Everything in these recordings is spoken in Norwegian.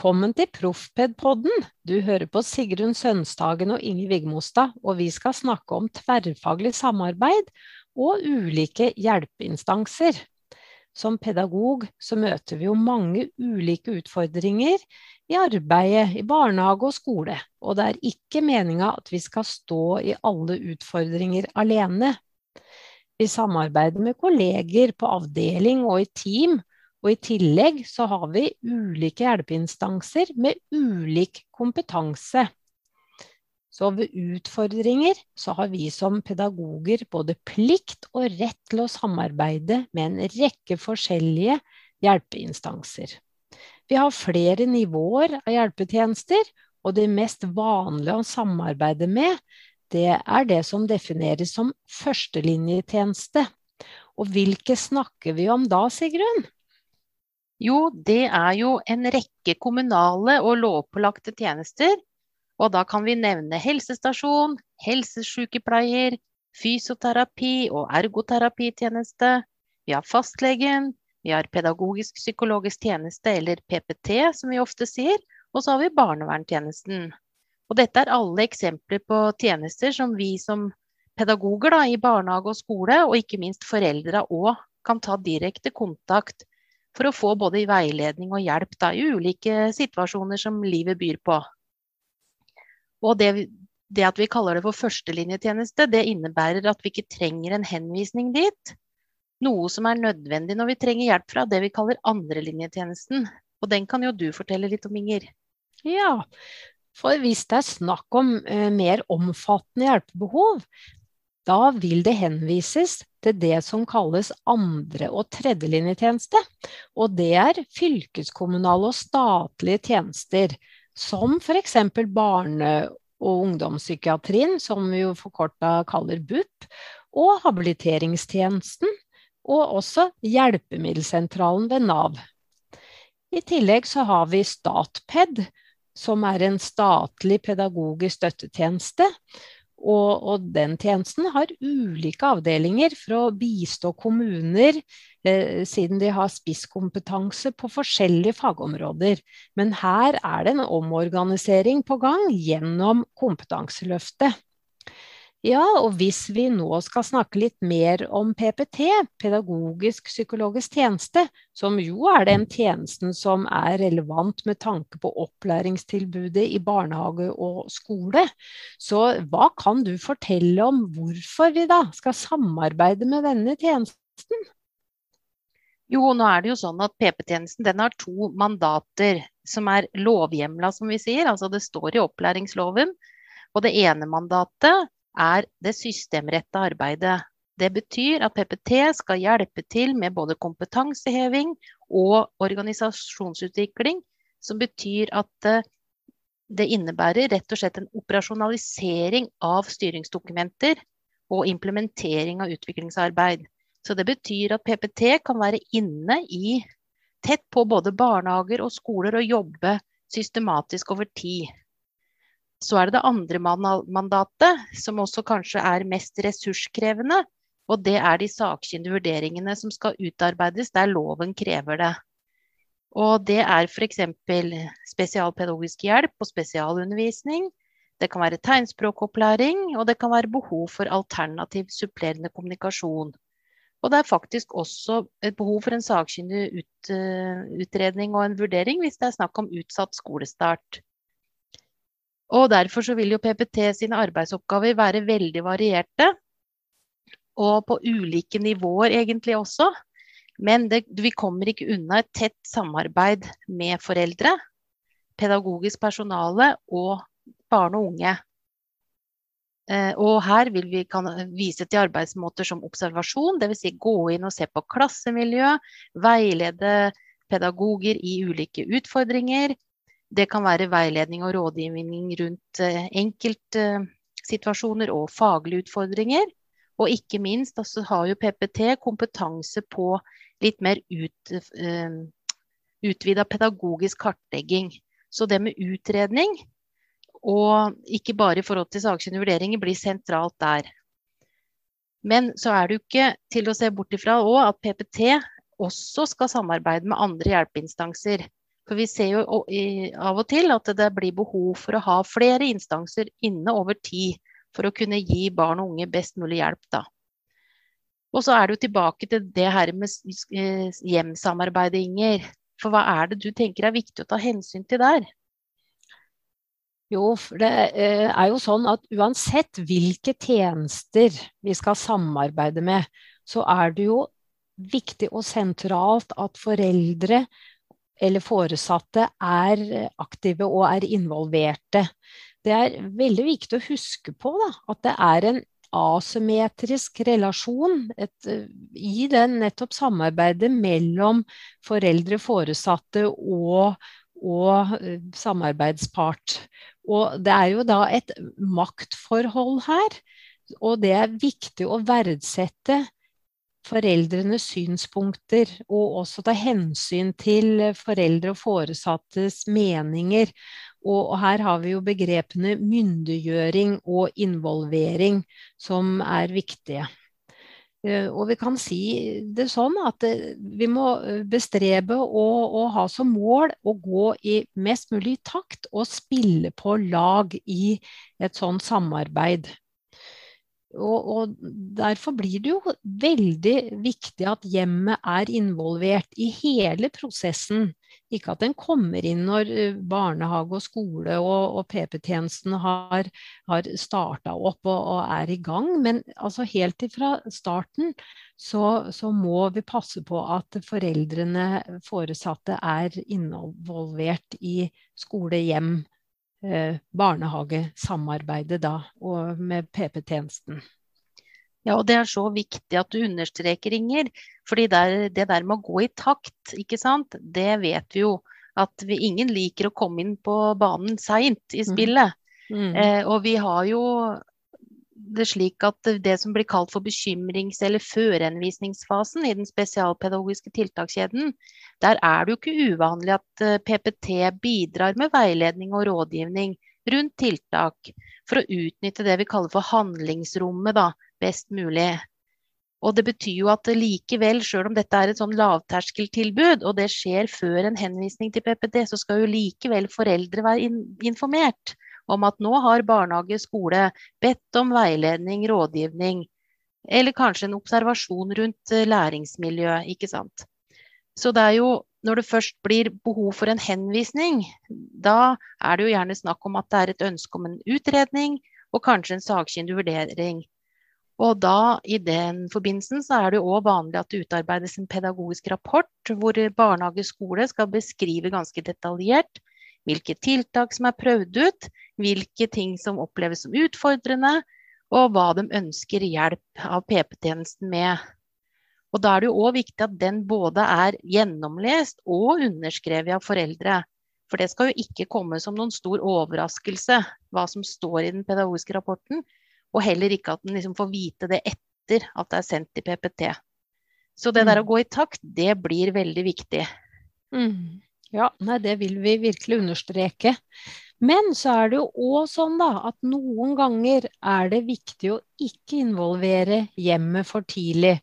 Velkommen til Proffped-podden. Du hører på Sigrun Sønstagen og Inge Vigmostad, og vi skal snakke om tverrfaglig samarbeid og ulike hjelpeinstanser. Som pedagog så møter vi jo mange ulike utfordringer i arbeidet i barnehage og skole, og det er ikke meninga at vi skal stå i alle utfordringer alene. Vi samarbeider med kolleger på avdeling og i team og i tillegg så har vi ulike hjelpeinstanser med ulik kompetanse. Så ved utfordringer så har vi som pedagoger både plikt og rett til å samarbeide med en rekke forskjellige hjelpeinstanser. Vi har flere nivåer av hjelpetjenester, og det mest vanlige å samarbeide med, det er det som defineres som førstelinjetjeneste. Og hvilke snakker vi om da, Sigrun? Jo, det er jo en rekke kommunale og lovpålagte tjenester. Og da kan vi nevne helsestasjon, helsesykepleier, fysioterapi og ergoterapitjeneste. Vi har fastlegen, vi har pedagogisk-psykologisk tjeneste, eller PPT som vi ofte sier. Og så har vi barneverntjenesten. Og dette er alle eksempler på tjenester som vi som pedagoger da, i barnehage og skole, og ikke minst foreldre òg, kan ta direkte kontakt for å få både veiledning og hjelp da, i ulike situasjoner som livet byr på. Og det, det at vi kaller det for førstelinjetjeneste, det innebærer at vi ikke trenger en henvisning dit. Noe som er nødvendig når vi trenger hjelp fra det vi kaller andrelinjetjenesten. Og den kan jo du fortelle litt om, Inger. Ja, for hvis det er snakk om uh, mer omfattende hjelpebehov, da vil det henvises til det som kalles andre- og tredjelinjetjeneste. Og det er fylkeskommunale og statlige tjenester, som f.eks. barne- og ungdomspsykiatrien, som vi jo forkorta kaller BUP, og habiliteringstjenesten, og også hjelpemiddelsentralen ved Nav. I tillegg så har vi Statped, som er en statlig pedagogisk støttetjeneste. Og, og, den tjenesten har ulike avdelinger for å bistå kommuner, eh, siden de har spisskompetanse på forskjellige fagområder. Men her er det en omorganisering på gang gjennom Kompetanseløftet. Ja, og hvis vi nå skal snakke litt mer om PPT, pedagogisk psykologisk tjeneste, som jo er den tjenesten som er relevant med tanke på opplæringstilbudet i barnehage og skole, så hva kan du fortelle om hvorfor vi da skal samarbeide med denne tjenesten? Jo, nå er det jo sånn at PP-tjenesten har to mandater som er lovhjemla, som vi sier. Altså det står i opplæringsloven. Og det ene mandatet er det systemretta arbeidet. Det betyr at PPT skal hjelpe til med både kompetanseheving og organisasjonsutvikling, som betyr at eh, det innebærer rett og slett en operasjonalisering av styringsdokumenter og implementering av utviklingsarbeid. Så det betyr at PPT kan være inne i tett på både barnehager og skoler og jobbe systematisk over tid. Så er det det andre mandatet, som også kanskje er mest ressurskrevende. Og det er de sakkyndige vurderingene som skal utarbeides der loven krever det. Og det er f.eks. spesialpedagogisk hjelp og spesialundervisning. Det kan være tegnspråkopplæring, og det kan være behov for alternativ supplerende kommunikasjon. Og det er faktisk også et behov for en sakkyndig ut, uh, utredning og en vurdering hvis det er snakk om utsatt skolestart. Og derfor så vil jo PPT sine arbeidsoppgaver være veldig varierte. Og på ulike nivåer egentlig også. Men det, vi kommer ikke unna et tett samarbeid med foreldre, pedagogisk personale og barn og unge. Eh, og her vil vi kan vise til arbeidsmåter som observasjon, dvs. Si gå inn og se på klassemiljø, veilede pedagoger i ulike utfordringer, det kan være veiledning og rådgivning rundt eh, enkeltsituasjoner og faglige utfordringer. Og ikke minst altså, har jo PPT kompetanse på litt mer ut, uh, utvida pedagogisk kartlegging. Så det med utredning, og ikke bare i forhold til sakkyndige vurderinger, blir sentralt der. Men så er det jo ikke til å se bort ifra òg at PPT også skal samarbeide med andre hjelpeinstanser. For vi ser jo av og til at det blir behov for å ha flere instanser inne over tid for å kunne gi barn og unge best mulig hjelp, da. Og så er jo tilbake til det her med eh, hjemsamarbeidet, Inger. For hva er det du tenker er viktig å ta hensyn til der? Jo, for det eh, er jo sånn at uansett hvilke tjenester vi skal samarbeide med, så er det jo viktig og sentralt at foreldre eller foresatte er aktive og er involverte. Det er veldig viktig å huske på da, at det er en asymmetrisk relasjon et, i den nettopp samarbeidet mellom foreldre, foresatte og, og uh, samarbeidspart. Og det er jo da et maktforhold her, og det er viktig å verdsette foreldrenes synspunkter, og også ta hensyn til foreldre og foresattes meninger. Og her har vi jo begrepene myndiggjøring og involvering som er viktige. Eh, og vi kan si det sånn at eh, vi må eh, bestrebe å, å ha som mål å gå i mest mulig takt og spille på lag i et sånt samarbeid. Og, og, Derfor blir det jo veldig viktig at hjemmet er involvert i hele prosessen. Ikke at den kommer inn når eh, barnehage og skole og, og PP-tjenesten har, har starta opp og, og, er i gang, men altså helt ifra starten så, så, må vi passe på at foreldrene, foresatte, er involvert i skole-hjem Eh, barnehagesamarbeidet da, og med PP-tjenesten. Ja, og det er så viktig at du understreker, Inger. fordi det der med å gå i takt, ikke sant, det vet vi jo. At vi, ingen liker å komme inn på banen seint i mm. spillet. Mm. Mm. Eh, og vi har jo det slik at det som blir kalt for bekymrings- eller førhenvisningsfasen i den spesialpedagogiske tiltakskjeden, der er det jo ikke uvanlig at PPT eh, bidrar med veiledning og rådgivning rundt tiltak for å utnytte det vi kaller for handlingsrommet da, best mulig. Og det betyr jo at likevel, sjøl om dette er et sånn lavterskeltilbud, og det skjer før en henvisning til PPT, så skal jo likevel foreldre være informert om at nå har barnehage, skole bedt om veiledning, rådgivning, eller kanskje en observasjon rundt eh, læringsmiljøet, ikke sant. Så det er jo når det først blir behov for en henvisning, da er det jo gjerne snakk om at det er et ønske om en utredning og kanskje en sakkyndig vurdering. Og da, i den forbindelsen, så er det òg vanlig at det utarbeides en pedagogisk rapport hvor barnehage og skole skal beskrive ganske detaljert hvilke tiltak som er prøvd ut, hvilke ting som oppleves som utfordrende, og hva de ønsker hjelp av PP-tjenesten med. Og Da er det jo òg viktig at den både er gjennomlest og underskrevet av foreldre. For det skal jo ikke komme som noen stor overraskelse hva som står i den pedagogiske rapporten. Og heller ikke at en liksom får vite det etter at det er sendt til PPT. Så det der å mm. gå i takt, det blir veldig viktig. Mm. Ja, nei, det vil vi virkelig understreke. Men så er det jo òg sånn da, at noen ganger er det viktig å ikke involvere hjemmet for tidlig.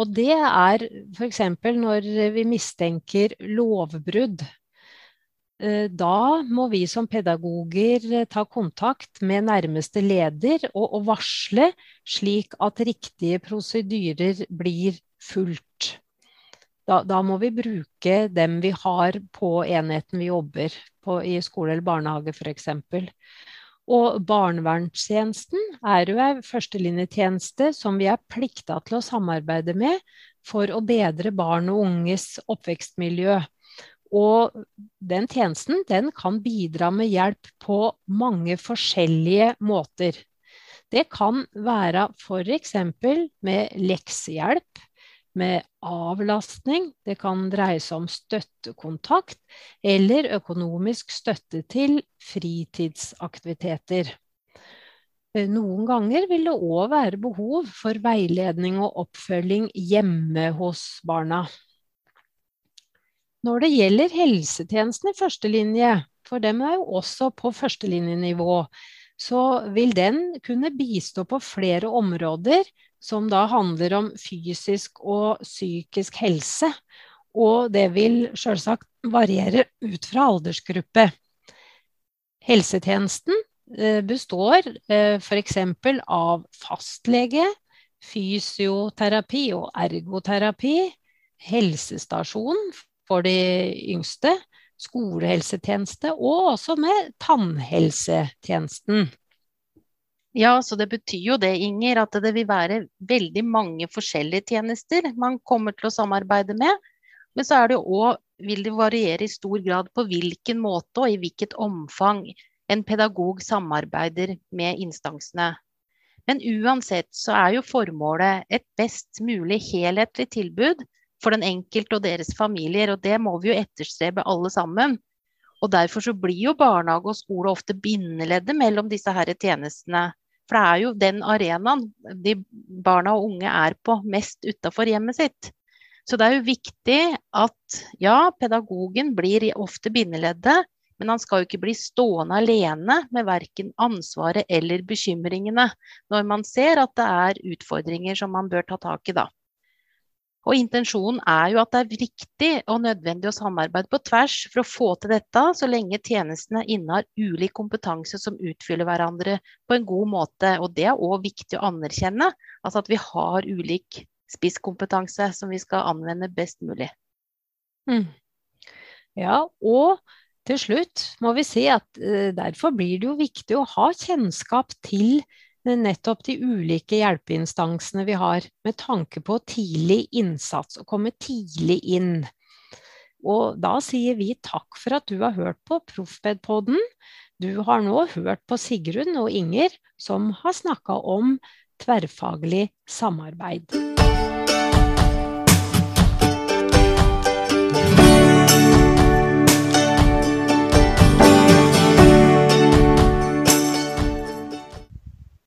Og det er f.eks. når vi mistenker lovbrudd. Eh, da må vi som pedagoger ta kontakt med nærmeste leder og varsle, slik at riktige prosedyrer blir fulgt. Da, da, må vi bruke dem vi har på enheten vi jobber på i skole eller barnehage f.eks. Og barnevernstjenesten er jo en førstelinjetjeneste som vi er plikta til å samarbeide med for å bedre barn og unges oppvekstmiljø. Og den tjenesten den kan bidra med hjelp på mange forskjellige måter. Det kan være f.eks. med leksehjelp, med avlastning. Det kan dreie seg om støttekontakt eller økonomisk støtte til fritidsaktiviteter. Eh, noen ganger vil det òg være behov for veiledning og oppfølging hjemme hos barna. Når det gjelder helsetjenesten i førstelinje, for dem er jo også på førstelinjenivå, så vil den kunne bistå på flere områder som da handler om fysisk og psykisk helse. Og det vil selvsagt variere ut fra aldersgruppe. Helsetjenesten eh, består eh, f.eks. av fastlege, fysioterapi og ergoterapi, helsestasjon for de yngste, skolehelsetjeneste og også med tannhelsetjenesten. Ja, så det betyr jo det, Inger, at det vil være veldig mange forskjellige tjenester man kommer til å samarbeide med. Men så det jo vil det variere i stor grad på hvilken måte og i hvilket omfang en pedagog samarbeider med instansene. Men uansett så er jo formålet et best mulig helhetlig tilbud for den enkelte og deres familier, og det må vi jo etterstrebe alle sammen. Og Derfor så blir jo barnehage og skole ofte bindeleddet mellom disse her tjenestene. For det er jo den arenaen de barna og unge er på mest utafor hjemmet sitt. Så det er jo viktig at ja, pedagogen blir ofte bindeleddet, men han skal jo ikke bli stående alene med verken ansvaret eller bekymringene når man ser at det er utfordringer som man bør ta tak i da. Og intensjonen er jo at det er riktig og nødvendig å samarbeide på tvers for å få til dette, så lenge tjenestene innehar ulik kompetanse som utfyller hverandre på en god måte. Og det er òg viktig å anerkjenne, altså at vi har ulik spisskompetanse som vi skal anvende best mulig. Mm. Ja, og til slutt må vi si at uh, derfor blir det jo viktig å ha kjennskap til nettopp de ulike hjelpeinstansene vi har, med tanke på tidlig innsats, å komme tidlig inn. Og da sier vi takk for at du har hørt på Proffbedpodden. Du har nå hørt på Sigrun og Inger, som har snakka om tverrfaglig samarbeid.